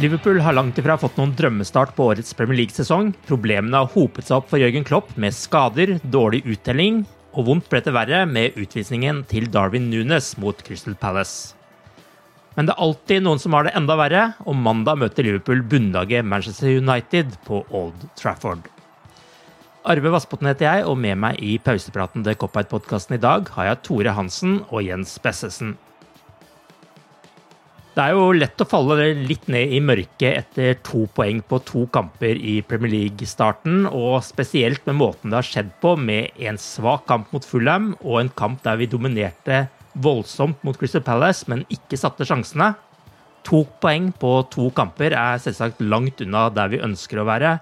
Liverpool har langt ifra fått noen drømmestart på årets Premier League-sesong. Problemene har hopet seg opp for Jørgen Klopp med skader, dårlig uttelling, og vondt ble det verre med utvisningen til Darwin Nunes mot Crystal Palace. Men det er alltid noen som har det enda verre, og mandag møter Liverpool bunnlaget Manchester United på Old Trafford. Arve Vassbotn heter jeg, og med meg i pausepraten til Cop-Out-podkasten i dag har jeg Tore Hansen og Jens Bessesen. Det er jo lett å falle litt ned i mørket etter to poeng på to kamper i Premier League-starten, og spesielt med måten det har skjedd på, med en svak kamp mot Fulham og en kamp der vi dominerte voldsomt mot Crystal Palace, men ikke satte sjansene. To poeng på to kamper er selvsagt langt unna der vi ønsker å være.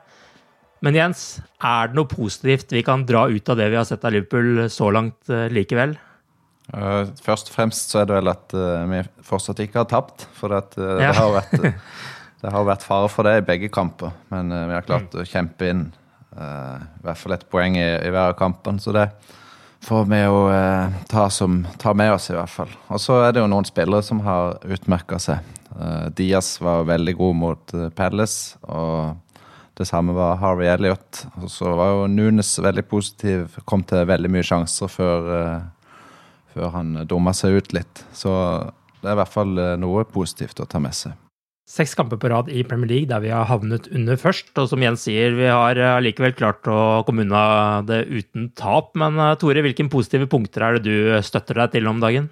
Men Jens, er det noe positivt vi kan dra ut av det vi har sett av Liverpool så langt eh, likevel? Uh, først og fremst så er det vel at uh, vi fortsatt ikke har tapt. For at, uh, ja. det, har vært, det har vært fare for det i begge kamper. Men vi har klart mm. å kjempe inn i hvert fall et poeng i, i hver av kampene. Så det får vi jo ta, som, ta, med oss, i hvert fall. Og så er det jo noen spillere som har utmerka seg. Diaz var veldig god mot Palace. og det samme var Harvey Elliot. Og så var jo Nunes veldig positiv, kom til veldig mye sjanser før før han dumma seg ut litt. Så det er i hvert fall eh, noe positivt å ta med seg. Seks kamper på rad i Premier League der vi har havnet under først. Og som Jens sier, vi har likevel klart å komme unna det uten tap. Men eh, Tore, hvilke positive punkter er det du støtter deg til om dagen?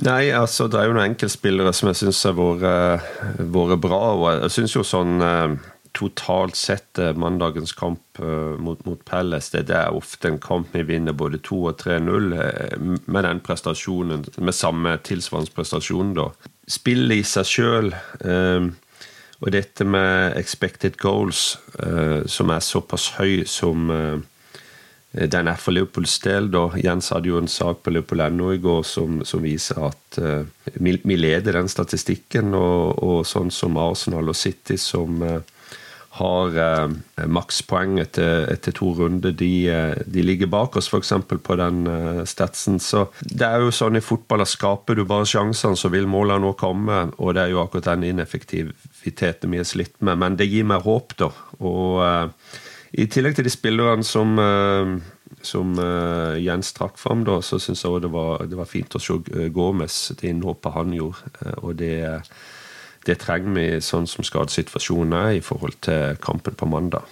Nei, altså det er jo noen enkeltspillere som jeg syns har vært bra. Og jeg syns jo sånn eh, totalt sett eh, mandagens kamp uh, mot, mot Pelles det, det, er ofte en kamp vi vinner både 2 og 3-0 uh, med den prestasjonen, med samme tilsvarende prestasjon. Spillet i seg sjøl uh, og dette med expected goals, som er såpass høy som den er for Liverpools del. da. Jens hadde jo en sak på Liverpool.no i går som, som viser at vi, vi, leder den statistikken, og, og, sånn som Arsenal og City som har eh, makspoeng etter, etter, to runder. De, eh, de ligger bak oss, f.eks. på den eh, statsen. Så det er jo sånn i fotball at skaper du bare sjansene, så vil målene nå komme. Og det er jo akkurat den ineffektiviteten vi har slitt med. Men det gir meg håp, da. Og eh, i tillegg til de spillerne som eh, som uh, Jens trakk fram, da, så syns jeg det, det, var fint å se Gomez, det innhoppet han gjorde. Uh, og det, det trenger vi sånn som skadesituasjonen er i forhold til kampen på mandag.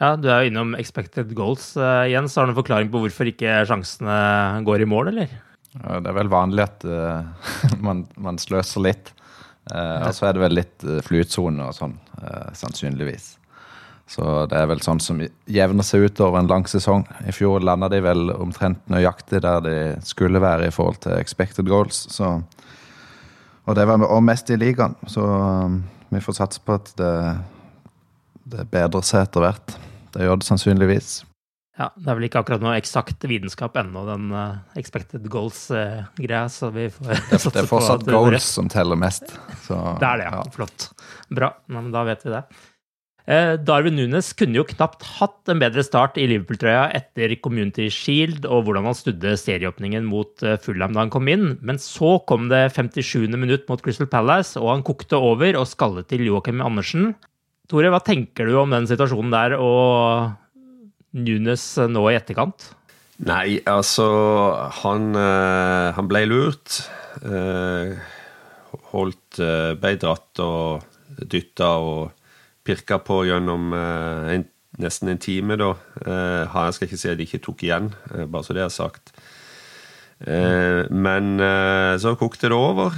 Ja, Du er jo innom expected goals. Uh, Jens, har du noen forklaring på hvorfor ikke sjansene går i mål, eller? Ja, det er vel vanlig at uh, man, man, sløser litt. Uh, og så er det vel litt uh, flytsone og sånn, sannsynligvis. Så det er vel sånn som jevner seg ut over en lang sesong. I fjor landa de vel omtrent nøyaktig der de skulle være i forhold til expected goals. Så, og det var også mest i ligaen, så um, vi får satse på at det, det bedrer seg etter hvert. Det gjør det sannsynligvis. Ja, Det er vel ikke akkurat noe eksakt vitenskap ennå, den uh, expected goals-greia. Uh, så vi får det, det er fortsatt goals som teller mest. Så, det er det, ja. ja. Flott. Bra. men da vet vi det. Uh, Darwin Nunes kunne jo knapt hatt en bedre start i Liverpool-trøya etter Community Shield og hvordan han studde serieåpningen mot Fulham da han kom inn, men så kom det 57. minutt mot Crystal Palace, og han kokte over og skallet til Joakim Andersen. Tore, hva tenker du om den situasjonen der, og Nunes eh, nå i etterkant? Nei, altså Han, eh, han ble lurt. Eh, holdt Ble og dytta og pirka på gjennom en, nesten en time, da. Jeg skal ikke si at de ikke tok igjen, bare så det er sagt. Men så kokte det over,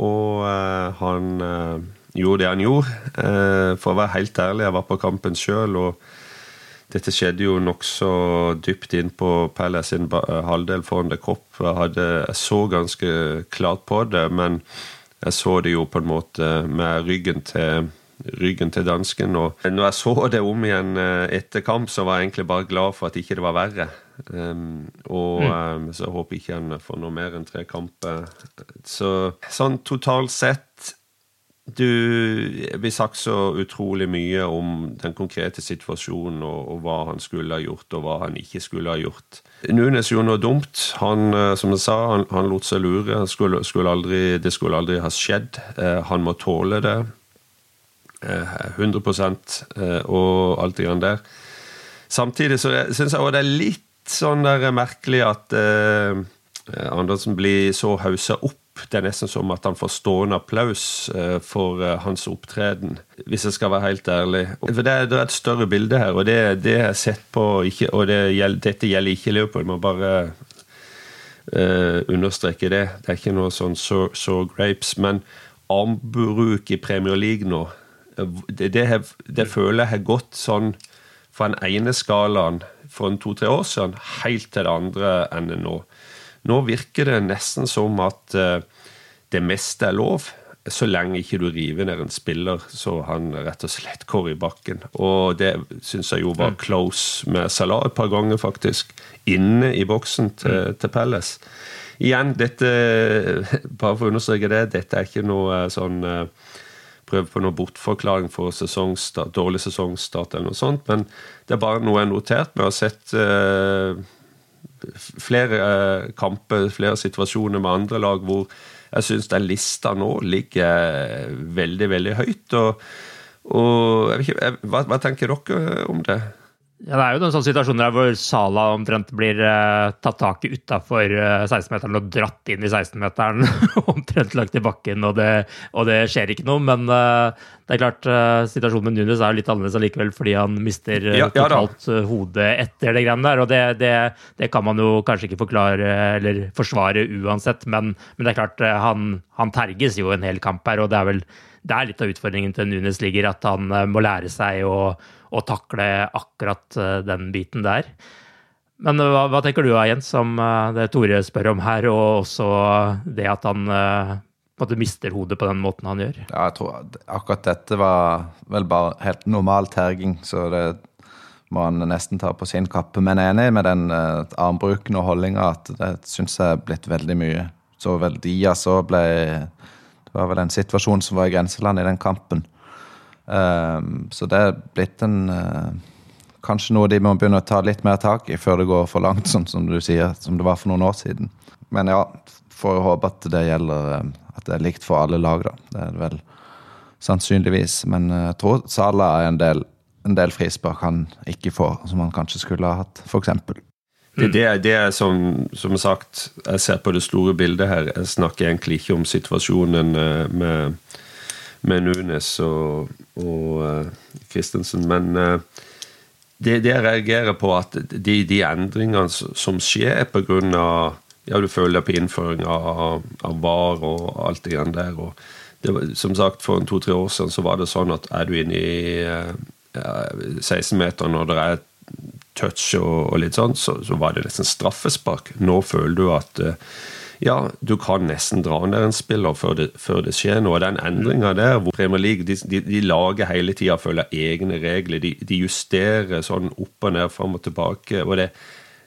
og han gjorde det han gjorde. For å være helt ærlig, jeg var på kampen sjøl, og dette skjedde jo nokså dypt inn på Palace sin halvdel foran The Cop. Jeg, hadde, jeg så ganske klart på det, men jeg så det jo på en måte med ryggen til, ryggen til dansken. Og når jeg så det om igjen eh, etter kamp, så var jeg egentlig bare glad for at ikke det var verre. Um, og mm. um, så håper jeg ikke han får noe mer enn tre kamper. Så sånn totalt sett du blir sagt så utrolig mye om den konkrete situasjonen og, og, hva han skulle ha gjort, og hva han ikke skulle ha gjort. Nunes gjorde noe dumt. Han, eh, som jeg sa, han, han lot seg lure. Skulle, skulle aldri, det skulle aldri ha skjedd. Uh, han må tåle det. Eh, 100 eh, og alt det grann der. Samtidig så syns jeg òg det er litt sånn der merkelig at eh, Andersen blir så haussa opp det er nesten som at han får stående applaus eh, for eh, hans opptreden, hvis jeg skal være helt ærlig. For Det det er et større bilde her, og det, det er sett på ikke, Og det gjelder, dette gjelder ikke Leopold, jeg må bare understreke det. Det er ikke noe sånn so, so grapes. Men armbruk i Premier League nå, det, det, det føler jeg har gått sånn fra den ene skalaen for to-tre år siden helt til det andre enn nå. Nå virker det nesten som at uh, det meste er lov, så lenge ikke du river ned en spiller så han rett og slett går i bakken. Og det syns jeg jo var mm. close med Salah et par ganger, faktisk. Inne i boksen til, mm. til Pelles. Igjen, dette Bare for å understreke det, dette er ikke noe sånn uh, prøve på noe bortforklaring for sesongstart, dårlig sesongstart eller noe sånt, men det er bare noe jeg har notert med å ha sett eh, flere eh, kamper, flere situasjoner med andre lag hvor jeg syns den lista nå ligger veldig, veldig høyt. Og, og ikke, hva, hva, tenker dere om det? Ja, Det er jo noen sånne situasjoner der hvor Sala omtrent blir uh, tatt tak i utafor uh, 16-meteren og dratt inn i 16-meteren. omtrent lagt i bakken, og det, og det, skjer ikke noe. Men uh, det er klart, situasjonen med Nunes er litt annerledes allikevel, fordi han mister ja, ja, totalt hodet etter det greiene der. Og det, det, det, kan man jo kanskje ikke forklare eller forsvare uansett, men, men det er klart, han, han terges jo en hel kamp her, og det er vel det er litt av utfordringen til Nunes ligger, at han må lære seg å å takle akkurat eh, den biten der. Men eh, hva, hva tenker du Jens, om eh, det Tore spør om her, og også det at han på en måte mister hodet på den måten han gjør? Ja, jeg tror akkurat dette var vel bare helt normal terging, så det må han nesten ta på sin kappe. Men jeg er enig med den armbruken og holdninga at det syns jeg er blitt veldig mye. Så vel Dia så ble Det var vel en situasjon som var i grenseland i den kampen. Ehm, så det er blitt en eh, Kanskje noe de må begynne å ta litt mer tak i før det går for langt, sånn som du sier, som det var for noen år siden. Men ja, får håpe at det gjelder eh, At det er likt for alle lag, da. Det er det vel sannsynligvis. Men eh, jeg tror Sala er en del, en del frispark han ikke får, som han kanskje skulle ha hatt, f.eks. Det, det, det er som, som, sagt, jeg ser på det store bildet her. Jeg snakker egentlig ikke om situasjonen med med Nunes og, og uh, Christensen. Men uh, det, det, jeg reagerer på, at de, de endringene som skjer pga. Ja, du føler på innføring av, av VAR og alt det grann der. og det som sagt, For to-tre år siden så var det sånn at er du inne i, uh, 16-meter når det er touch og, og litt sånn, så, så, var det nesten straffespark. Nå føler du at ja, du kan nesten dra ned en spiller før det, før det skjer noe. Den endringa der hvor Premier League de, de, de lager hele tida følger egne regler. De, de, justerer sånn opp og ned, fram og tilbake. og det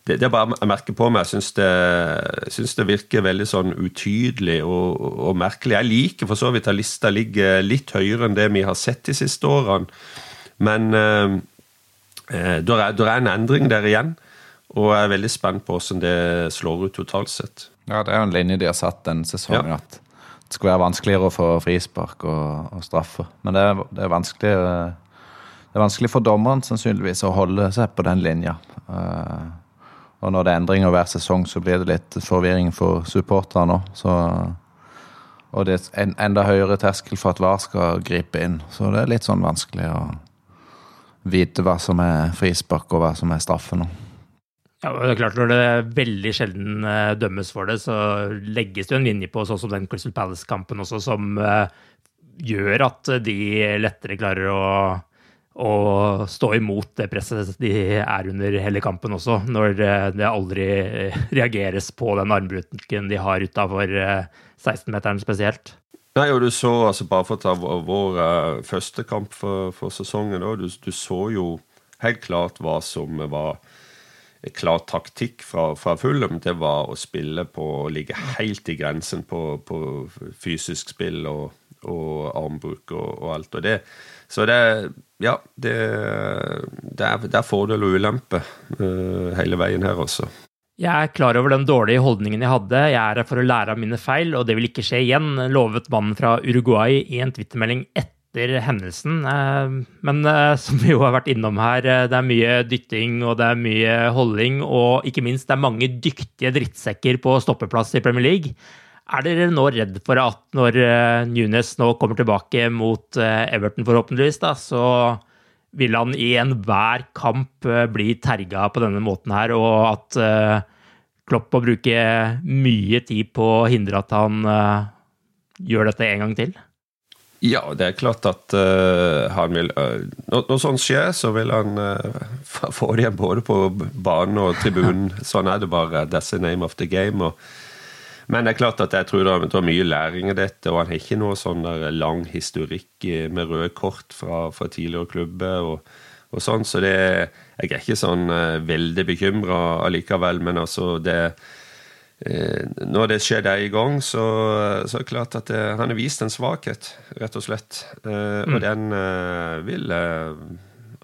det, det er bare jeg merker på meg. Jeg syns det, synes det virker veldig sånn utydelig og, og, merkelig. Jeg liker for så vidt at lista ligger litt høyere enn det vi har sett de siste årene. Men eh, eh det er, er, en endring der igjen, og jeg er veldig spent på hvordan det slår ut totalt sett. Ja, det er jo en linje de har satt denne sesongen. Ja. at det skal være vanskeligere å få frispark og, og straffer. Men det er, det, er vanskelig, det er vanskelig for dommeren sannsynligvis å holde seg på den linja. Uh, og når det er endringer hver sesong, så blir det litt forvirring for supporterne òg. Og det er en enda høyere terskel for at VAR skal gripe inn. Så det er litt sånn vanskelig å vite hva som er frispark og hva som er straffe nå. Ja, det er klart Når det veldig sjelden uh, dømmes for det, så legges det jo en linje på sånn som den Crystal Palace-kampen også, som uh, gjør at de lettere klarer å, å, stå imot det presset de er under hele kampen også, når uh, det aldri reageres på den armbruken de har utafor 16-meteren spesielt. Nei, og du så, altså Bare for å ta vår første kamp for, for sesongen, da, du, du så jo helt klart hva som var klar taktikk fra, fra Fulham, det var å spille på å ligge helt i grensen på, på fysisk spill og, og armbruk og, og, alt. Og det, så det Ja, det, det, er, det er fordel og ulempe uh, hele veien her, også. Jeg er klar over den dårlige holdningen jeg hadde. Jeg er her for å lære av mine feil, og det vil ikke skje igjen, lovet mannen fra Uruguay i en twittermelding etter etter hendelsen. Eh, men eh, som vi jo har vært innom her, eh, det er mye dytting og det er mye holding, og ikke minst det er mange dyktige drittsekker på stoppeplass i Premier League. Er dere nå redd for at når Nunes nå kommer tilbake mot Everton, forhåpentligvis, da, så vil han i enhver kamp bli terga på denne måten her, og at Klopp må bruke mye tid på å hindre at han gjør dette en gang til? Ja, det er klart at uh, han vil uh, når, når, sånt skjer, så vil han uh, få det igjen både på banen og tribunen. sånn er det bare. That's the name of the game. Og, men det er klart at jeg tror det er mye læring i dette, og han har ikke noe sånn lang historikk med røde kort fra, fra tidligere klubber. og, og sånn, Så det, jeg er ikke sånn veldig bekymra allikevel, men altså det Eh, når det skjer en i gang, så, så, er det klart at det, eh, han har vist en svakhet, rett og slett. Eh, mm. Og den vil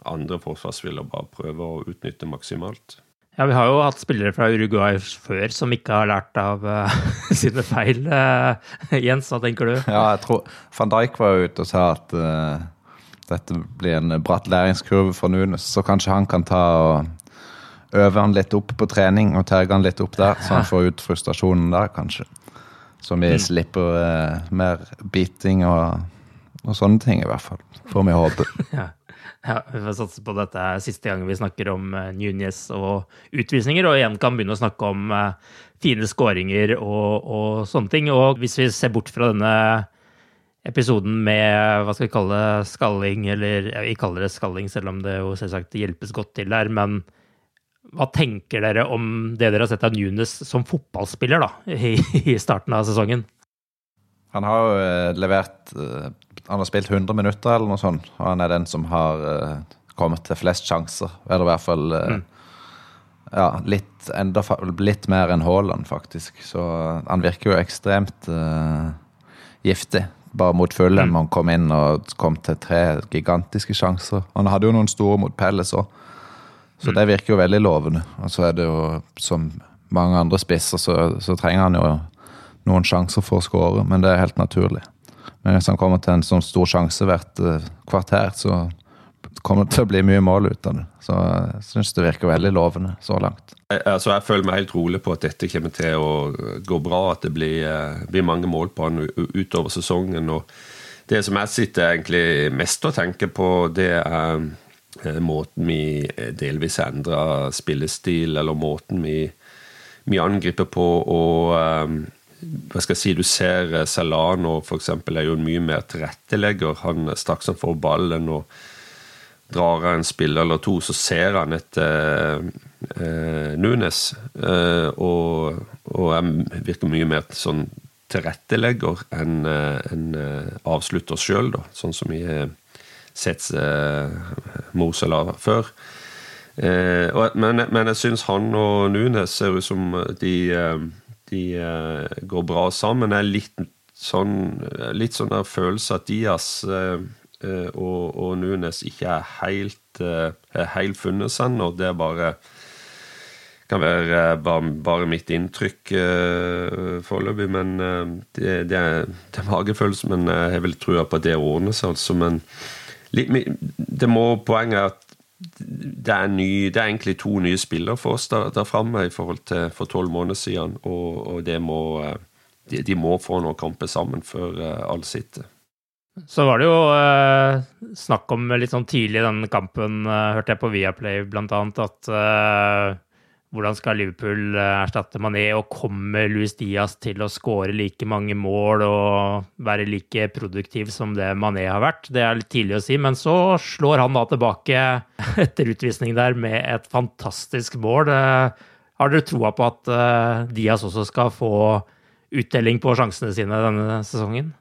andre forsvarsspillere bare prøve å utnytte maksimalt. Ja, Vi har jo hatt spillere fra Uruguay før som ikke har lært av uh, sine feil. Uh, Jens, hva tenker du? Ja, jeg tror Van Dijk var ute og sa at uh, dette blir en bratt læringskurve for Nunes, så kanskje han kan ta og øver han litt opp på trening og terger han litt opp der, så han får ut frustrasjonen der, kanskje. Så vi mm. slipper uh, mer biting og, og, sånne ting, i hvert fall. Får vi håpe. ja. ja. Vi får satse på dette er siste gang vi snakker om uh, Nunes og utvisninger, og igjen kan begynne å snakke om uh, fine skåringer og, og, sånne ting. Og hvis vi ser bort fra denne episoden med hva skal vi kalle det, skalling, eller vi kaller det skalling, selv om det jo selvsagt hjelpes godt til der, men hva tenker dere om det dere har sett av Nunes som fotballspiller da, i, i starten av sesongen? Han har jo eh, levert eh, Han har spilt 100 minutter eller noe sånt. Og han er den som har eh, kommet til flest sjanser. Eller i hvert fall mm. ja, litt, enda, litt mer enn Haaland, faktisk. Så han virker jo ekstremt uh, giftig. Bare mot Fulham. Mm. Han kom inn og kom til tre gigantiske sjanser. Han hadde jo noen store mot Pelles òg. Så det virker jo veldig lovende. Og så er det jo, som mange andre spisser, så, så trenger han jo noen sjanser for å skåre, men det er helt naturlig. Men hvis han kommer til en sånn stor sjanse hvert uh, kvarter, så kommer det til å bli mye mål ut av det. Så jeg syns det virker veldig lovende så langt. Jeg, altså, jeg føler meg helt rolig på at dette kommer til å gå bra, at det blir, uh, blir mange mål på han utover sesongen. og Det som jeg sitter egentlig mest og tenker på, det er Eh, måten vi eh, delvis endrer spillestil, eller måten vi, vi angriper på. og um, hva skal jeg si, Du ser Salano for eksempel, er jo en mye mer tilrettelegger. Han straks han får ballen og, drar av en spiller eller to, så ser han etter uh, Nunes. Uh, og, og jeg virker mye mer sånn tilrettelegger enn en, avslutter sjøl, sånn som vi har sett Mosela før. Eh, men, men, jeg syns han og Nunes ser ut som de, de går bra sammen. Jeg er litt sånn, litt sånn der følelse at Dias Eh, og, og Nunes ikke er helt, eh, er helt funnet seg og Det er bare kan være eh, bare, bare mitt inntrykk uh, foreløpig. Men det, det, er, det er magefølelse. Men jeg vel trua på at det ordner seg, altså. Men det må poenget er at det er, ny, det er, egentlig to nye spillere for oss der, der framme i forhold til for tolv måneder siden. Og, og må, de, de, må få noen kamper sammen før uh, alle sitter. Så var det jo eh, snakk om litt sånn tidlig i denne kampen, eh, hørte jeg på Viaplay blant annet, at eh, hvordan skal Liverpool eh, erstatte Mané, og kommer Luis Diaz til å skåre like mange mål og være like produktiv som det Mané har vært? Det er litt tidlig å si, men så slår han da tilbake etter utvisning der med et fantastisk mål. Eh, har dere troa på at eh, Diaz også skal få uttelling på sjansene sine denne sesongen?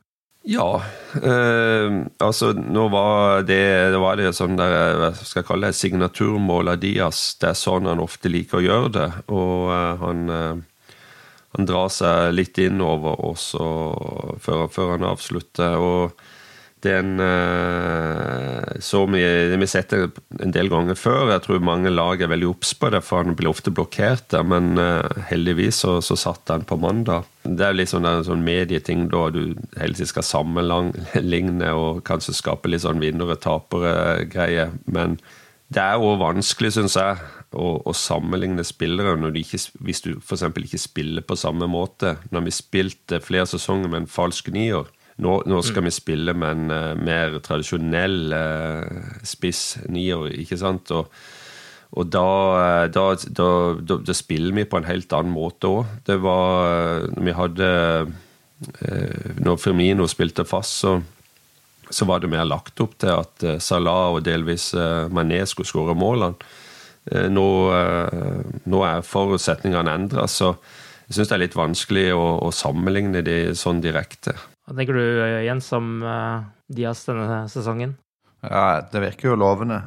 Ja. Eh, altså, nå var det, det var det sånn der, hva skal jeg kalle det, signaturmål av Diaz. Det er sånn han ofte liker å gjøre det. Og eh, han, eh, han, drar seg litt innover også før, før han avslutter. og den uh, så vi, har sett en del ganger før. Jeg tror mange lag er veldig obs på det, for han blir ofte blokkert der. Men uh, heldigvis så, så satt han på mandag. Det er litt sånn en sånn medieting da du hele tiden skal sammenligne og kanskje skape litt sånn vinnere-tapere-greie. Men det er òg vanskelig, syns jeg, å, å, sammenligne spillere når de ikke, hvis du f.eks. ikke spiller på samme måte. Når vi spilte flere sesonger med en falsk nier nå, nå skal mm. vi spille med en uh, mer tradisjonell uh, spiss nier, ikke sant? Og, og da, eh, da, da, da, spiller vi på en helt annen måte òg. Det var vi hadde Når Firmino spilte fast, så, så var det mer lagt opp til at Salah og delvis Mané skulle skåre målene. Nå, nå er forutsetningene endra, så jeg syns det er litt vanskelig å, å sammenligne de sånn direkte. Hva tenker du, Jens, om uh, Diaz denne sesongen? Ja, Det virker jo lovende.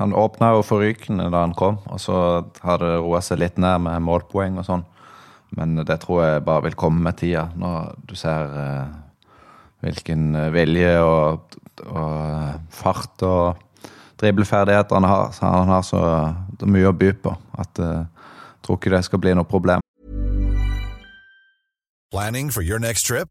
Han åpna jo forrykende da han kom, og så har det roa seg litt ned med målpoeng og sånn. Men det tror jeg bare vil komme med tida, når du ser uh, hvilken vilje og, og fart og dribleferdigheter han har. Så han har så det er mye å by på at uh, jeg tror ikke det skal bli noe problem. Planning for your next trip?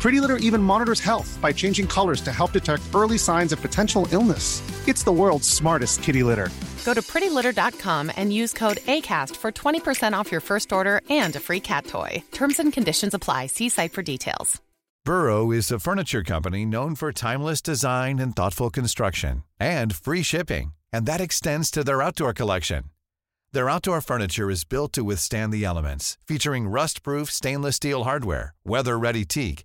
Pretty Litter even monitors health by changing colors to help detect early signs of potential illness. It's the world's smartest kitty litter. Go to prettylitter.com and use code ACAST for 20% off your first order and a free cat toy. Terms and conditions apply. See site for details. Burrow is a furniture company known for timeless design and thoughtful construction and free shipping, and that extends to their outdoor collection. Their outdoor furniture is built to withstand the elements, featuring rust proof stainless steel hardware, weather ready teak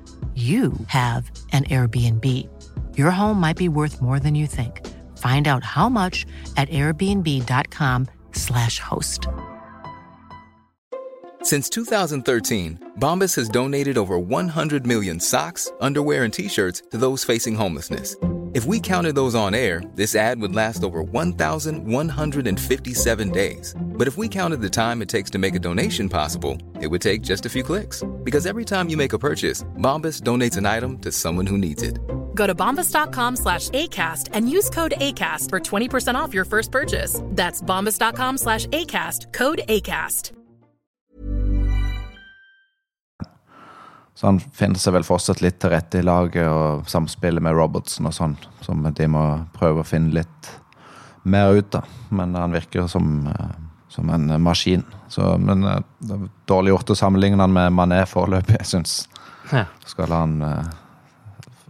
you have an Airbnb. Your home might be worth more than you think. Find out how much at airbnb.com/slash host. Since 2013, Bombas has donated over 100 million socks, underwear, and t-shirts to those facing homelessness. If we counted those on air, this ad would last over 1,157 days. But if we counted the time it takes to make a donation possible, it would take just a few clicks. Because every time you make a purchase, Bombas donates an item to someone who needs it. Go to bombas.com slash ACAST and use code ACAST for 20% off your first purchase. That's bombas.com slash ACAST, code ACAST. Så han finner seg vel fortsatt litt til rette i laget og samspillet med Robertson og sånn, som de må prøve å finne litt mer ut av. Men han virker som, eh, som en maskin. Så, men eh, det er dårlig gjort å sammenligne han med Mané foreløpig, jeg syns. Ja. Skal han eh,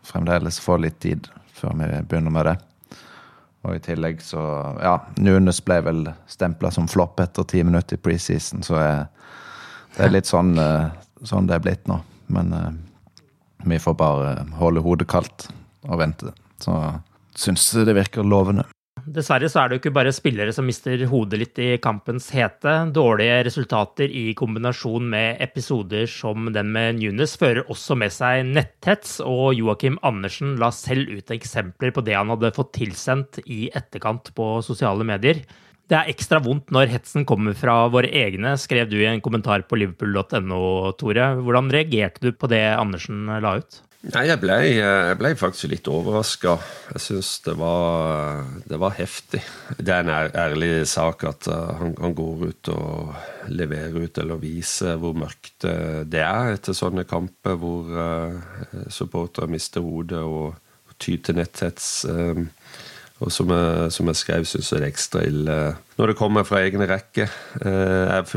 fremdeles få litt tid før vi begynner med det. Og i tillegg så Ja, Nunes ble vel stempla som flopp etter ti minutter i preseason, så jeg, det er litt sånn, eh, sånn det er blitt nå. Men eh, vi får bare holde hodet kaldt og vente. Så syns det virker lovende. Dessverre så er det jo ikke bare spillere som mister hodet litt i kampens hete. Dårlige resultater i kombinasjon med episoder som den med Nunes fører også med seg netthets, og Joakim Andersen la selv ut eksempler på det han hadde fått tilsendt i etterkant på sosiale medier. Det er ekstra vondt når hetsen kommer fra våre egne, skrev du i en kommentar på liverpool.no, Tore. Hvordan reagerte du på det Andersen la ut? Nei, jeg ble, jeg ble faktisk litt overraska. Jeg syns det, det, var heftig. Det er en ærlig sak at uh, han, han, går ut og leverer ut eller viser hvor mørkt uh, det er etter sånne kamper hvor uh, supportere mister hodet og, til netthets. Um, og som jeg, som jeg skrev, syns jeg det er ekstra ille når det kommer fra egne rekker. Eh,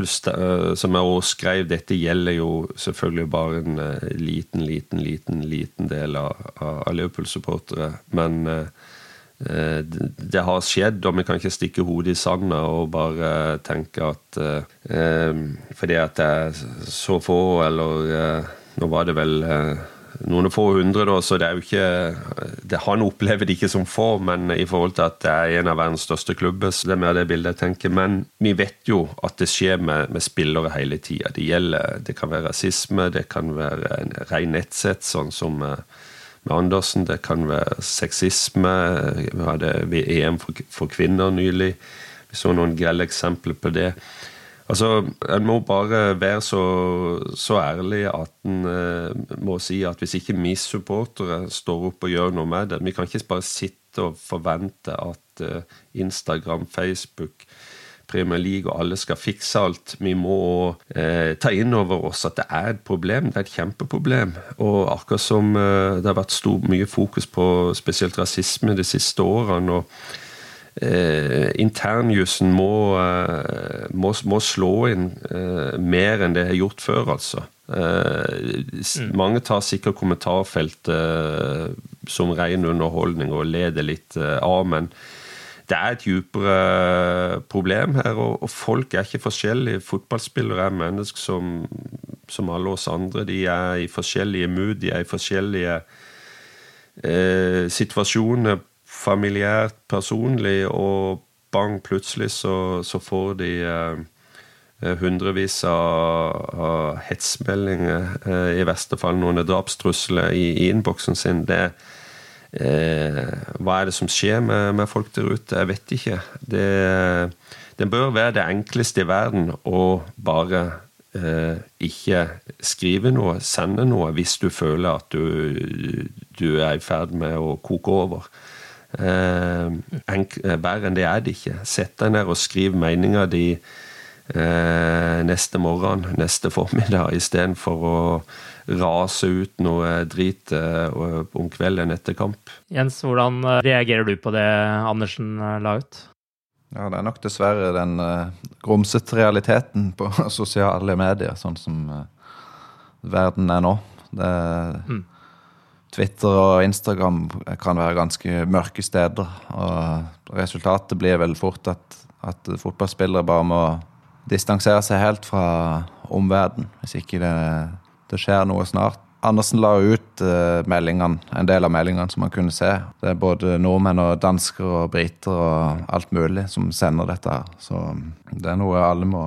som jeg også skrev, dette gjelder jo selvfølgelig bare en liten, liten, liten liten del av, av Liverpool-supportere. Men eh, det har skjedd, og vi kan ikke stikke hodet i sanda og bare tenke at eh, fordi at det er så få, eller nå var det vel noen få hundre, da, så det er jo ikke det, Han opplever det ikke som få, men i forhold til at det er en av verdens største klubber, så det er mer det bildet jeg tenker. Men vi vet jo at det skjer med, med spillere hele tida. Det gjelder, det kan være rasisme, det kan være en ren nettsett, sånn som med Andersen. Det kan være sexisme. Vi hadde EM for, for kvinner nylig. Vi så noen grelle eksempler på det. Altså, En må bare være så, så ærlig at en eh, må si at hvis ikke vi supportere står opp og gjør noe med det Vi kan ikke bare sitte og forvente at eh, Instagram, Facebook, Premier League og alle skal fikse alt. Vi må eh, ta inn over oss at det er et problem. Det er et kjempeproblem. Og akkurat som eh, det har vært stor, mye fokus på spesielt rasisme de siste årene. og eh, internjussen må, eh, må, må, slå inn eh, mer enn det har gjort før, altså. Eh, mm. Mange tar sikkert kommentarfeltet eh, som ren underholdning og leder litt eh, av, men det er et dypere problem her, og, og, folk er ikke forskjellige. Fotballspillere er mennesker som, som alle oss andre. De er i forskjellige mood, de er i forskjellige eh, situasjoner familiært, personlig, og bang, plutselig så, så får de eh, eh, hundrevis av, hetsmeldinger, eh, i verste fall noen drapstrusler i, i innboksen sin. Det, eh, hva er det som skjer med, med, folk der ute? Jeg vet ikke. Det, det bør være det enkleste i verden å bare eh, ikke skrive noe, sende noe, hvis du føler at du, du er i ferd med å koke over. Eh, eh, Verre enn det er det ikke. Sett deg ned og skriv meninga di eh, neste morgen, neste formiddag, istedenfor å rase ut noe drit eh, om kvelden etter kamp. Jens, hvordan eh, reagerer du på det Andersen eh, la ut? Ja, det er nok dessverre den uh, grumsete realiteten på sosiale medier, sånn som uh, verden er nå. Det, mm. Twitter og Instagram kan være ganske mørke steder. Og resultatet blir vel fort at, at fotballspillere bare må distansere seg helt fra omverdenen, hvis ikke det det skjer noe snart. Andersen la ut uh, meldingene, en del av meldingene som man kunne se. Det er både nordmenn og dansker og briter og alt mulig som sender dette. her. Så det er noe alle må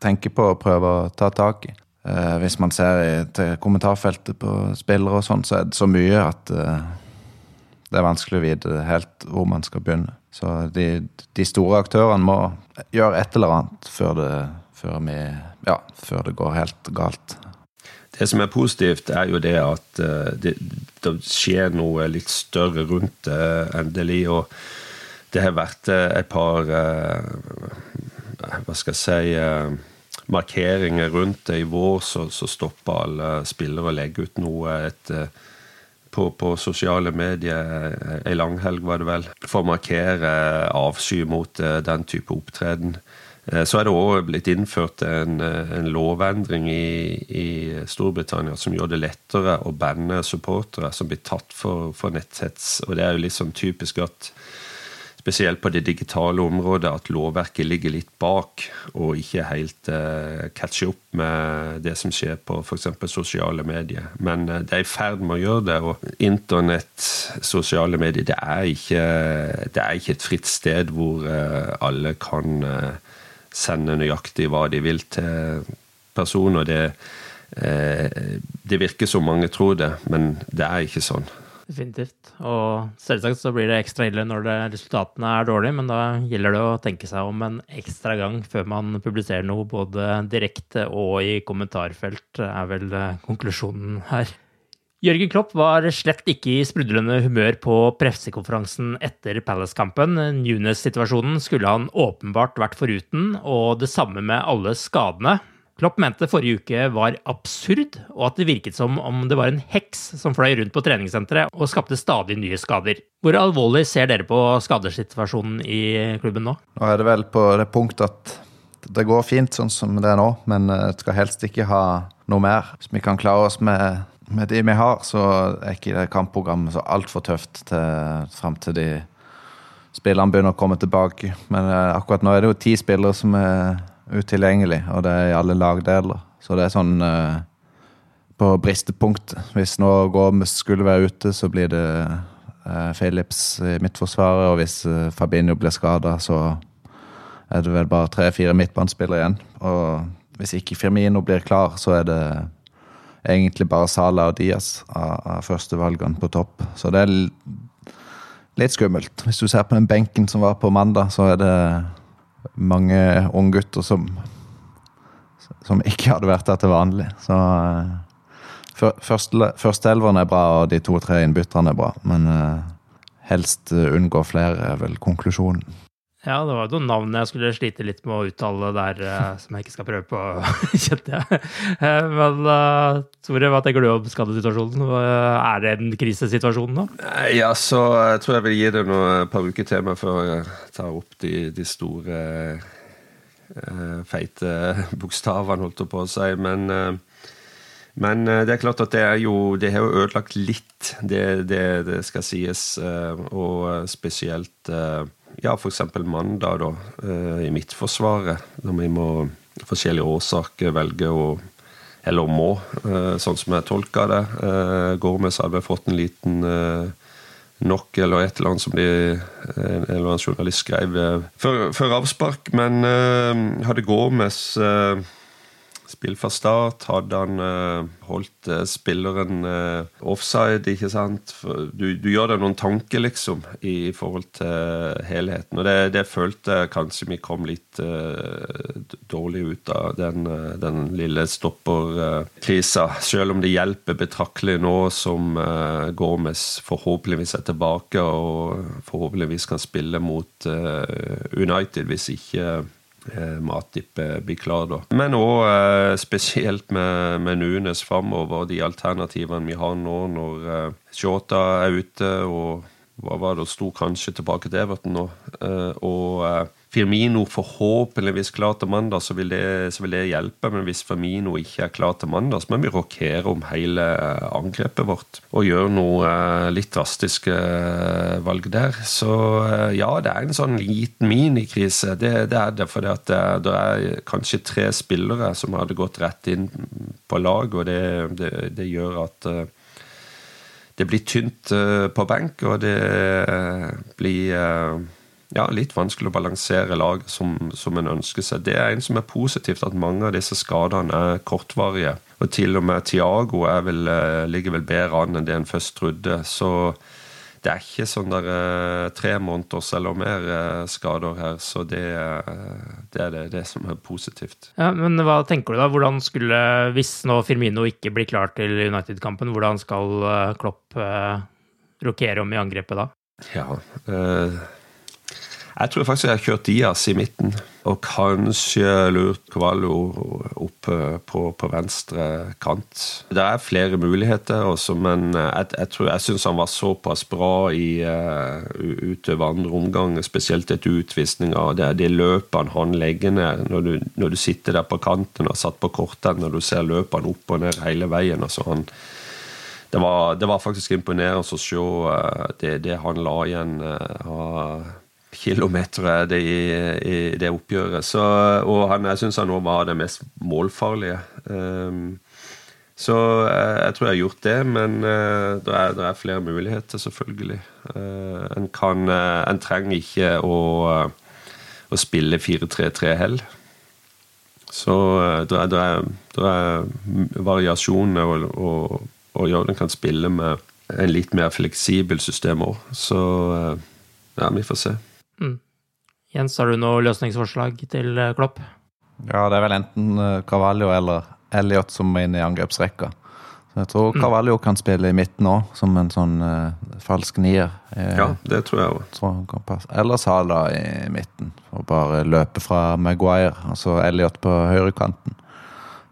tenke på og prøve å ta tak i. Uh, hvis man ser i, til kommentarfeltet på spillere og sånn, så er det så mye at uh, det er vanskelig å vite helt hvor man skal begynne. Så de, de store aktørene må gjøre et eller annet før det, før vi, ja, før det går helt galt. Det som er positivt, er jo det at uh, det, det, skjer noe litt større rundt det endelig. Og det har vært et par Hva skal jeg si Markeringer rundt det. I vår så, så stoppa alle spillere å legge ut noe et på, på, sosiale medier ei langhelg, var det vel, for å markere avsky mot den type opptreden. Eh, så er det òg blitt innført en, eh, en lovendring i, i, Storbritannia som gjør det lettere å banne supportere som blir tatt for, for netthets. Og det er jo sånn typisk at spesielt på det digitale området at lovverket ligger litt bak og ikke helt uh, catcher opp med det som skjer på f.eks. sosiale medier. Men uh, det er i ferd med å gjøre det. Og internett, sosiale medier, det er ikke, det er ikke et fritt sted hvor uh, alle kan sende nøyaktig hva de vil til personer. Det, eh, det virker som mange tror det, men det er ikke sånn. Definitivt. Og selvsagt så blir det ekstra ille når det, resultatene er dårlige, men da gjelder det å tenke seg om en ekstra gang før man publiserer noe både direkte og i kommentarfelt, er vel eh, konklusjonen her. Jørgen Klopp var slett ikke i sprudlende humør på pressekonferansen etter Palace-kampen. Nunes-situasjonen skulle han åpenbart vært foruten, og det samme med alle skadene. Klopp mente forrige uke var absurd, og at det virket som om det var en heks som fløy rundt på treningssenteret og skapte stadig nye skader. Hvor alvorlig ser dere på skadesituasjonen i klubben nå? Nå er det vel på det punktet at det går fint sånn som det er nå, men eh, skal helst ikke ha noe mer. Hvis vi kan klare oss med med de vi har, så er ikke det kampprogrammet så altfor tøft til, fram til de spillerne begynner å komme tilbake. Men eh, akkurat nå er det jo ti spillere som er utilgjengelig, og det er i alle lagdeler. Så det er sånn eh, på bristepunktet. Hvis nå Gomes skulle være ute, så blir det eh, Philips i midtforsvaret, og hvis eh, Fabinho blir skada, så er det vel bare tre-fire midtbanespillere igjen. Og hvis ikke Firmino blir klar, så er det egentlig bare Sala og Diaz av, av førstevalgene på topp. Så det er litt skummelt. Hvis du ser på den benken som var på mandag, så er det mange unggutter som som ikke hadde vært der til vanlig. Så uh, Førsteelveren er bra, og de to-tre innbytterne er bra. Men uh, helst unngå flere, er vel konklusjonen. Ja, det var jo noen navn jeg skulle slite litt med å uttale der, eh, som jeg ikke skal prøve på, kjente jeg. Eh, men uh, Tore, hva tenker du om skadesituasjonen? Er det en krisesituasjon nå? Ja, så jeg tror jeg vil gi det noen par uker til meg før jeg tar opp de, de store, feite bokstavene, holdt jeg på å si. Men, men det er klart at det er jo Det har jo ødelagt litt, det, det, det skal sies. Og spesielt ja, f.eks. mandag, da, eh, i Midtforsvaret, når vi må forskjellige årsaker velge å eller må, eh, sånn som jeg tolker det. Går vi, så hadde fått en liten nok, eller et eller annet som de, en eller annen journalist skrev før, før avspark. Men hadde Gormes spill fra start. Hadde han uh, holdt uh, spilleren uh, offside, ikke sant? Du, du, gjør deg noen tanker, liksom, i, forhold til helheten. Og det, det, følte jeg kanskje vi kom litt dårlig ut av, den, den lille stopperkrisa. Selv om det hjelper betraktelig nå som uh, Gormes forhåpentligvis er tilbake og forhåpentligvis kan spille mot United, hvis ikke eh, eh, blir klar, da. Men òg eh, spesielt med, med Nunes framover, de alternativene vi har nå når eh, Shota er ute, og hva var det, sto kanskje tilbake til Everton nå. Og Firmino forhåpentligvis klar til mandag, så vil, det, så vil, det, hjelpe. Men hvis Firmino ikke er klar til mandag, så må vi rokere om hele angrepet vårt. Og gjøre noe eh, litt drastiske eh, valg der. Så eh, ja, det er en sånn liten minikrise. Det, det er det. For det, det, er kanskje tre spillere som hadde gått rett inn på lag, og det, det gjør at det blir tynt på benk, og det blir ja, litt vanskelig å balansere laget som, som en ønsker seg. Det er en som er positivt, at mange av disse skadene er kortvarige. Og til og med Tiago vel, eh, ligger vel bedre an enn det en først trodde. Så det er ikke sånn der eh, tre måneders eller mer eh, skader her. Så det, det er det, det, som er positivt. Ja, Men hva tenker du da? Hvordan skulle, Hvis nå Firmino ikke blir klar til United-kampen, hvordan skal Klopp rokere om i angrepet da? Ja, eh, jeg tror faktisk jeg har kjørt Dias i midten. Og kanskje lurt Cavallo opp på, på, venstre kant. Det er flere muligheter også, men jeg, jeg, jeg syns han var såpass bra i uh, utover andre omgang, spesielt etter utvisninga. Det, det løpene han legger ned når du, når du, sitter der på kanten og satt på kortene, når du ser løpene opp og ned hele veien. altså han det var, det var faktisk imponerende å se uh, det, det, han la igjen. Uh, kilometer det i, i, det oppgjøret. Så, og han, jeg syns han nå var det mest målfarlige. Um, så jeg, jeg, tror jeg har gjort det, men uh, det, er, det, er, flere muligheter, selvfølgelig. Uh, en, kan, uh, en trenger ikke å, å spille 4-3-3 heller. Så det er, er, er variasjoner, og, og, og Jordan kan spille med en litt mer fleksibel system òg. Så ja, vi får se. Mm. Jens, har du noe løsningsforslag til eh, Klopp? Ja, det er vel enten eh, Carvalho eller Elliot som må inn i angrepsrekka. Så jeg tror mm. Kan spille i midten òg, som en sånn uh, falsk nier. Ja, det tror jeg òg. Eller Sala i midten, og bare løpe fra Maguire. Altså Elliot på høyrekanten.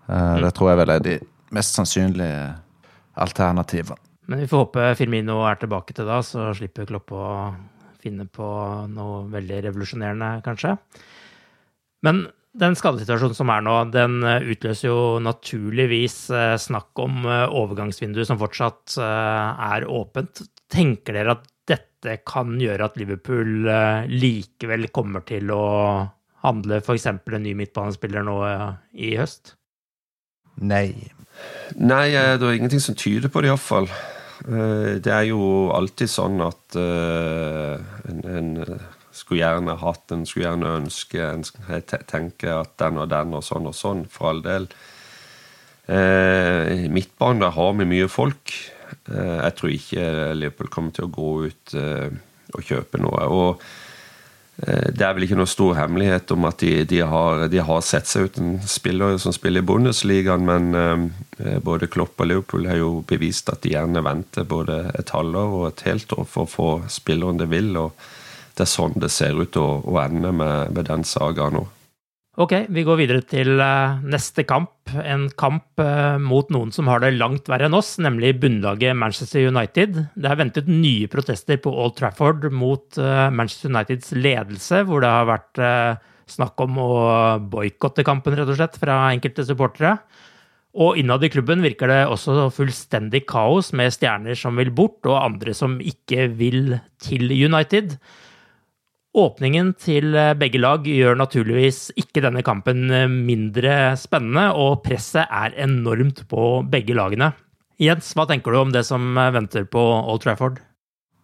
Uh, mm. Det tror jeg vel er de mest sannsynlige alternativene. Men vi får håpe Firmino er tilbake til da, så slipper Klopp å finne på noe veldig revolusjonerende, kanskje. Men den skadesituasjonen som er nå, den eh, utløser jo naturligvis eh, snakk om eh, overgangsvinduet som fortsatt er åpent. Tenker dere at dette kan gjøre at Liverpool likevel kommer til å handle f.eks. en ny midtbanespiller nå i høst? Nei. Nei, det er ingenting som tyder på det, iallfall. Eh, det er jo alltid sånn at uh, en, en, skulle gjerne hatt En skulle gjerne ønske En tenker at den og den og sånn og sånn, for all del. Uh, Midtbanen, der har vi mye folk. Jeg tror ikke Liverpool kommer til å gå ut og kjøpe noe. og Eh, det er vel ikke noe stor hemmelighet om at de, de, har, de har, sett seg ut en spiller som spiller i Bundesligaen, men eh, både Klopp og Liverpool har jo bevist at de gjerne venter både et halvår og et helt år for å få spilleren de vil. og Det er sånn det ser ut å, å ende med, med den sagaen nå. Ok, vi går videre til eh, neste kamp. En kamp eh, mot noen som har det langt verre enn oss, nemlig bunnlaget Manchester United. Det er ventet nye protester på Old Trafford mot eh, Manchester Uniteds ledelse, hvor det har vært snakk om å boikotte kampen, rett og slett, fra enkelte supportere. Og innad i klubben virker det også fullstendig kaos, med stjerner som vil bort, og andre som ikke vil til United. Åpningen til eh, begge lag gjør naturligvis ikke denne kampen eh, mindre spennende, og presset er enormt på begge lagene. Jens, hva tenker du om det som eh, venter på Old Trafford?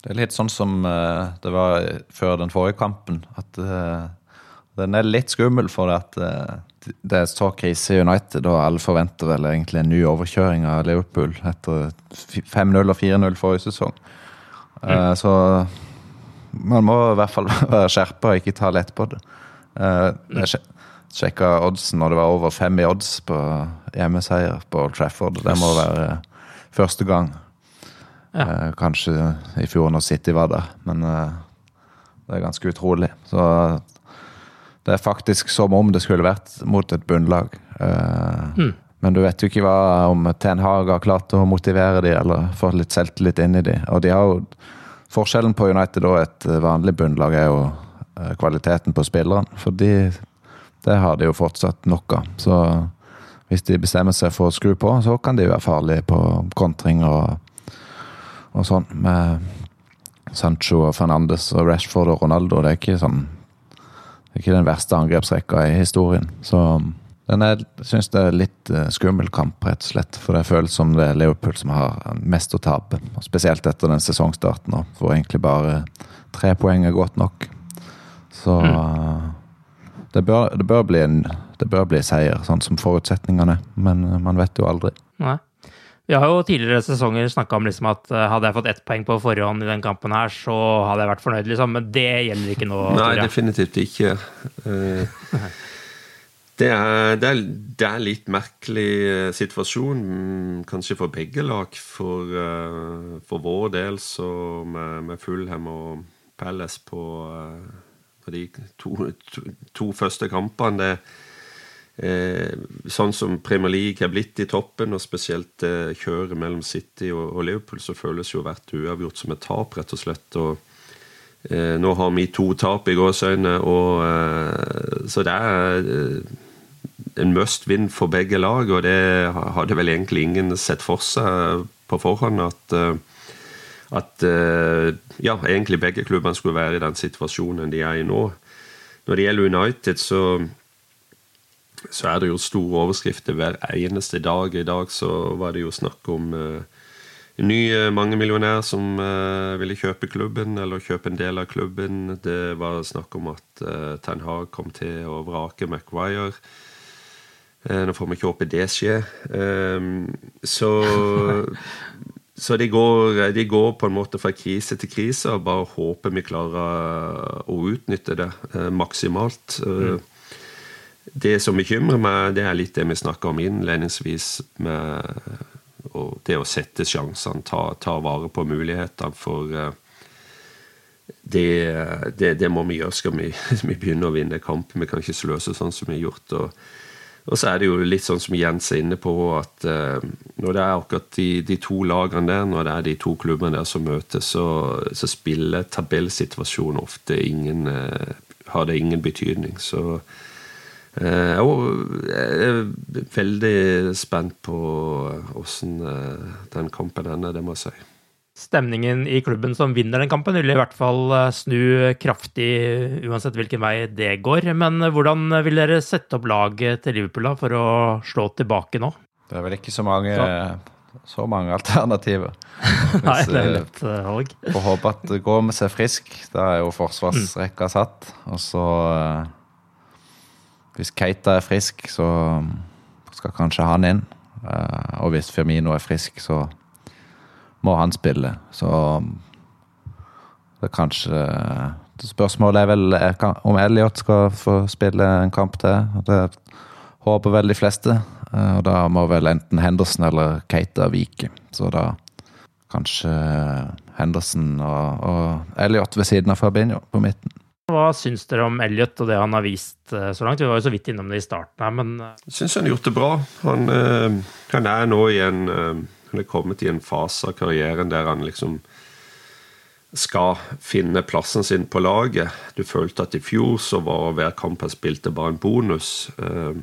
Det er litt sånn som det var før den forrige kampen. At den er litt skummel for at det er så krise i United, og alle forventer vel egentlig en ny overkjøring av Liverpool etter 5-0 og 4-0 forrige sesong. Mm. Så man må i hvert fall være skjerpa og ikke ta lett på det. Uh, jeg sjekka oddsen når det var over fem i odds på hjemmeseier på Old Trafford. Det må være første gang. Ja. Uh, kanskje i fjor når City var der, men det er ganske utrolig. Så det er faktisk som om det skulle vært mot et bunnlag. Mm. Men du vet jo ikke hva om Ten Hag har klart å motivere de, eller få litt selvtillit inn i de. Og de har jo Forskjellen på United og et vanlig bunnlag er jo eh, kvaliteten på spillerne. For de, det har de jo fortsatt nok av. Så hvis de bestemmer seg for å skru på, så kan de være farlige på kontring og, og sånn. Med Sancho og Fernandes og Rashford og Ronaldo. Det er ikke sånn Det er ikke den verste angrepsrekka i historien. Så den er, jeg syns det er litt eh, skummel kamp, rett og slett. For det føles som det er Liverpool som har mest å tape. Og spesielt etter den sesongstarten, hvor egentlig bare tre poeng er godt nok. Så eh, det, bør, det, bør bli en, det bør bli seier, sånn som forutsetningene. Men eh, man vet jo aldri. Nei. Vi har jo tidligere sesonger snakka om liksom at hadde jeg fått ett poeng på forhånd i den kampen her, så hadde jeg vært fornøyd, liksom. Men det gjelder ikke nå. Nei, definitivt ikke. Eh, Det er, det, er, det er litt merkelig eh, situasjon, mm, kanskje for begge lag. For, eh, for vår del, så med, med Fulham og Palace på, eh, på de to, to, to første kampene det, eh, Sånn som Premier League er blitt i toppen, og spesielt eh, kjøret mellom City og, og Liverpool, så føles jo hvert uavgjort som et tap, rett og slett. og Eh, nå har vi to tap i gåseøynene, så det er en must win for begge lag, og det hadde vel egentlig ingen sett for seg på forhånd at at ja, egentlig begge klubbene skulle være i den situasjonen de er i nå. Når det gjelder United, så, så er det jo store overskrifter hver eneste dag. I dag så var det jo snakk om uh, en ny uh, mangemillionær som ville kjøpe klubben, eller kjøpe en del av klubben. Det var snakk om at Ten Hag kom til å vrake Maguire. Nå får vi ikke håpe det skjer. Um, så så de går, de går, på en måte fra krise til krise og bare håper vi klarer å utnytte det eh, maksimalt. Mm. Det som bekymrer meg, det er litt det vi snakka om innledningsvis, med det å sette sjansene, ta, ta vare på mulighetene. For eh, det, det, det, må vi gjøre skal vi, vi begynne å vinne kampen. Vi kan ikke sløse sånn som vi har gjort. og og så er det jo litt sånn som Jens er inne på, at uh, når det er akkurat de, de, to lagene der, når det er de to klubbene der som møtes, så, så spiller tabellsituasjonen ofte ingen uh, Har det ingen betydning. Så uh, jeg er veldig spent på åssen den kampen ender, det må jeg si stemningen i klubben som vinner den kampen, vil i hvert fall eh, snu kraftig uansett hvilken vei det går. Men hvordan vil dere sette opp laget til Liverpool da, for å slå tilbake nå? Det er vel ikke så mange, så mange alternativer. Nei, det er lett eh, valg. Får håpe at med seg frisk. Da er jo forsvarsrekka satt. Og så Hvis Keita er frisk, så skal kanskje han inn. Og hvis Firmino er frisk, så må han spille. Så det er kanskje Spørsmålet er vel om Elliot skal få spille en kamp til. Det håper vel de fleste. Og da må vel enten Henderson eller Keita vike. Så da kanskje Henderson og, og Elliot ved siden av Fabinho på midten. Hva syns dere om Elliot og det han har vist så langt? Vi var jo så vidt innom det i starten her, men Jeg syns han har gjort det bra. Han, han er nå i en han er kommet i en fase av karrieren der han liksom skal finne plassen sin på laget. Du følte at i fjor så var hver kamp han spilte, bare en bonus. Eh,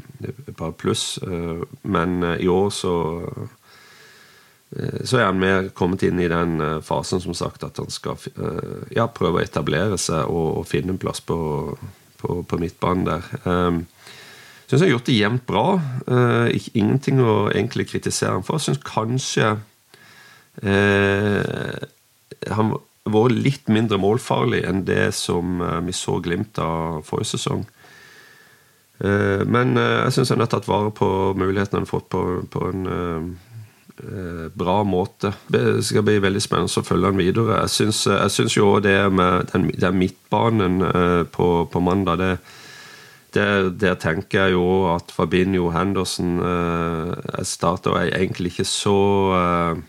bare pluss. Eh, men eh, i år så så er han mer kommet inn i den fasen som sagt at han skal ja, prøve å etablere seg og, og finne en plass på, på, på midtbanen der. Um, syns han har gjort det jevnt bra. Uh, ingenting å egentlig kritisere ham for. Jeg syns kanskje uh, han var litt mindre målfarlig enn det som uh, vi så glimt av forrige sesong. men jeg syns han har tatt vare på mulighetene han har fått på, på en bra måte. Det skal bli veldig spennende å følge han videre. Jeg syns jo òg det med den, den midtbanen på, på mandag det der, der, tenker jeg jo at Fabinho Henderson eh, Jeg egentlig ikke så eh,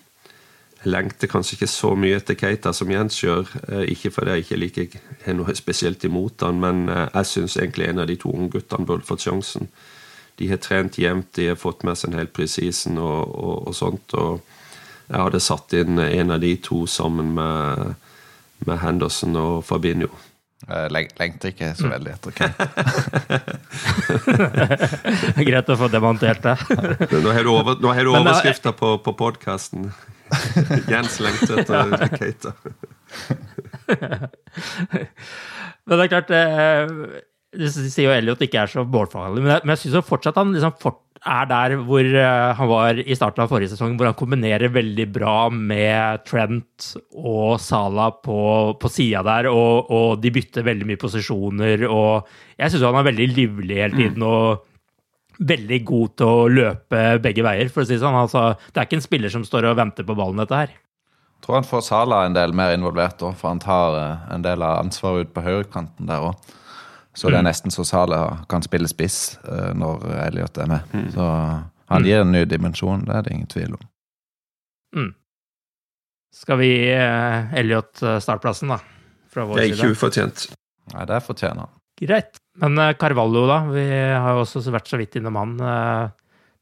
jeg lengter kanskje ikke så mye etter Keita som Jens gjør. Eh, ikke fordi jeg ikke liker har noe spesielt imot han, men eh, jeg syns egentlig en av de to unge guttene burde fått sjansen. De har trent jevnt, de har fått med seg en hel presisen og, og, og, sånt. Og jeg hadde satt inn en av de to sammen med, med Henderson og Fabinho. Jeg lengter ikke så veldig etter Kate. Greit å få demontert det. nå har du, over, overskrifta på, på podkasten. Jens lengter etter Kate. men det er klart eh, Du sier jo Elliot ikke er så målfarlig, men jeg, men jeg syns fortsatt han liksom fort, er der hvor uh, han var i starten av forrige sesong, hvor han kombinerer veldig bra med Trent og Salah på, på sida der, og, og, de bytter veldig mye posisjoner. og Jeg syns han er veldig livlig hele tiden. Mm. og veldig god til å løpe begge veier, for å si det sånn. Altså, det er ikke en spiller som står og venter på ballen, dette her. Jeg tror han får Sala en del mer involvert, òg, for han tar eh, en del av ansvaret ut på høyrekanten der òg. Så det er mm. nesten så Salah kan spille spiss uh, når Elliot er med. Mm. Så han gir en ny dimensjon, det er det ingen tvil om. Mm. Skal vi gi Elliot startplassen, da? Fra vår det er ikke ufortjent. Nei, det fortjener han. Greit. Men Carvalho, da? Vi har jo også vært så vidt innom han.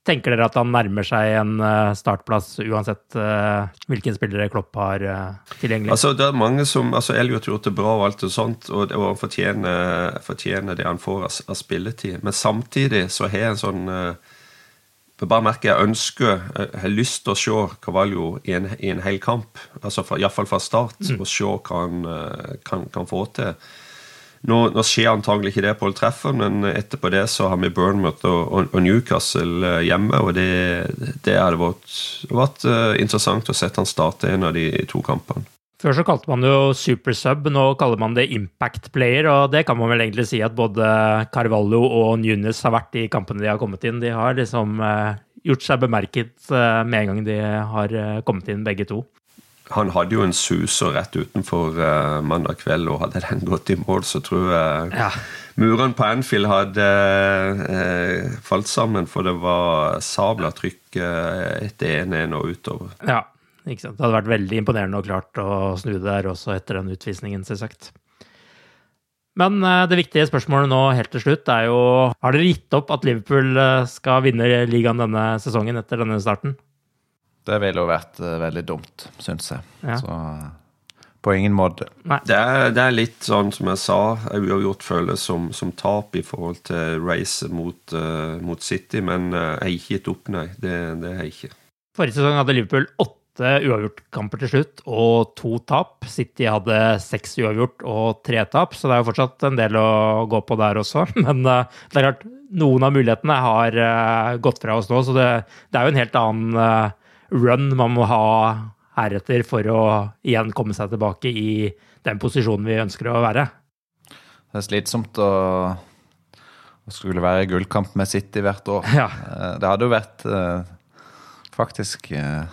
Tenker dere at han nærmer seg en uh, startplass uansett hvilken spillere Klopp har tilgjengelig? Altså, det er mange som, altså Elliot gjort det bra og alt og sånt, og, og han fortjener, fortjener, det han får av, av, spilletid. Men samtidig så har jeg en sånn jeg bare merker jeg ønsker, jeg har lyst til å se Cavallo i en, i en hel kamp. altså Iallfall fra start, mm. og se hva han kan, kan få til. Nå, nå, skjer antagelig ikke det på Old Trafford, men etterpå det så har vi Burnmouth og, og, og, Newcastle eh, hjemme. og Det, det hadde vært, vært uh, interessant å sette han starte en av de to kampene. Før så kalte man det jo super sub, nå kaller man det impact player. og Det kan man vel egentlig si at både Carvalho og Nunes har vært i kampene de har kommet inn. De har liksom uh, gjort seg bemerket med en gang de har kommet inn, begge to han hadde jo en suser rett utenfor uh, mandag kveld, og hadde den gått i mål, så tror jeg ja. murene på Anfield hadde uh, falt sammen, for det var sabla trykk uh, etter 1-1 og utover. Ja, ikke sant. Det hadde vært veldig imponerende og klart å snu det der også etter den utvisningen, selvsagt. Men det viktige spørsmålet nå helt til slutt er jo Har dere gitt opp at Liverpool skal vinne ligaen denne sesongen etter denne starten? Det ville jo vært uh, veldig dumt, syns jeg. Ja. Så på ingen måte. Det er, det er, litt sånn som jeg sa, uavgjort føles som, som tap i forhold til racet mot, uh, mot, City, men uh, jeg har ikke gitt opp, nei. Det, det har jeg ikke. Forrige sesong hadde Liverpool åtte uavgjortkamper til slutt og to tap. City hadde seks uavgjort og tre tap, så det er jo fortsatt en del å gå på der også. Men uh, det er klart, noen av mulighetene har gått fra oss nå, så det, det er jo en helt annen run man må ha heretter for å igjen komme seg tilbake i den posisjonen vi ønsker å være. Det er slitsomt å, å skulle være i gullkamp med City hvert år. Ja. Eh, det hadde jo vært eh, faktisk eh,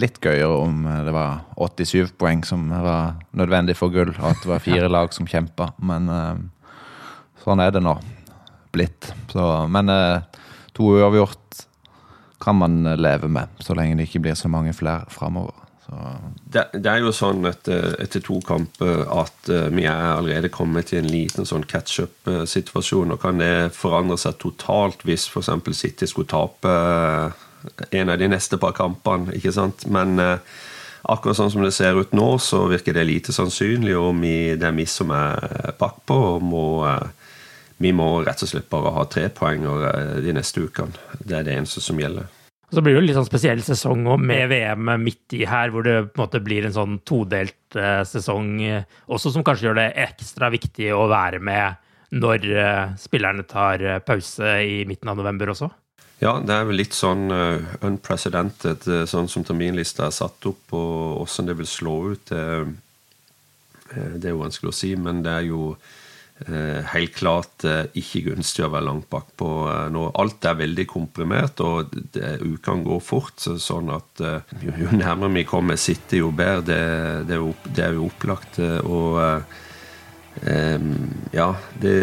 litt gøyere om det var 87 poeng som var nødvendig for gull, og at det var fire lag som kjempa. Men sånn er det nå blitt. Så, men to uavgjort kan man eh, leve med, så lenge det ikke blir så mange flere framover. Det, det, er jo sånn etter, etter to kamper at uh, vi er allerede kommet til en liten sånn catch-up-situasjon. og Kan det forandre seg totalt hvis f.eks. City skulle tape en av de neste par kampene? ikke sant? Men akkurat sånn som det ser ut nå, så virker det lite sannsynlig. Og vi, det er vi som er bakpå og må vi må rett og slett bare ha tre poenger eh, de neste ukene. Det er det eneste som gjelder. Så blir det jo litt sånn spesiell sesong med VM midt i her, hvor det på en måte blir en sånn todelt eh, sesong også, som kanskje gjør det ekstra viktig å være med når eh, spillerne tar pause i midten av november også? Ja, det er vel litt sånn uh, unprecedented, sånn som terminlista er satt opp, og åssen det vil slå ut. Det, det er jo vanskelig å si, men det er jo Eh, helt klart eh, ikke gunstig å være langt bakpå eh, nå. Alt er veldig komprimert, og ukene går fort. Sånn at jo, nærmere vi kommer City, jo bedre. Det, det, er, jo, det er jo opplagt. Og um, ja, det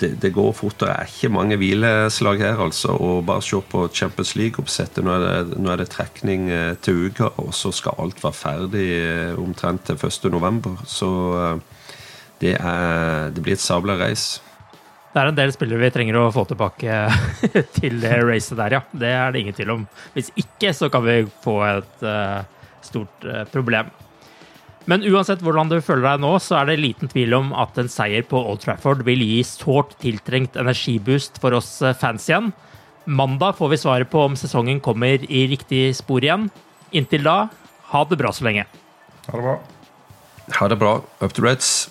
det, det, går fort. Det er ikke mange hvileslag her, altså. Og bare se på Champions League-oppsettet. Nå, nå, er det trekning eh, til uka, og så skal alt være ferdig eh, omtrent til 1.11. Så det, er, det blir et sabla race. Det er en del spillere vi trenger å få tilbake til det racet der, ja. Det er det ingen tvil om. Hvis ikke så kan vi få et uh, stort uh, problem. Men uansett hvordan du føler deg nå, så er det liten tvil om at en seier på Old Trafford vil gi sårt tiltrengt energiboost for oss eh, fans igjen. Mandag får vi svaret på om sesongen kommer i riktig spor igjen. Inntil da, ha det bra så lenge. Ha det bra. Ha det bra. Up to Reds.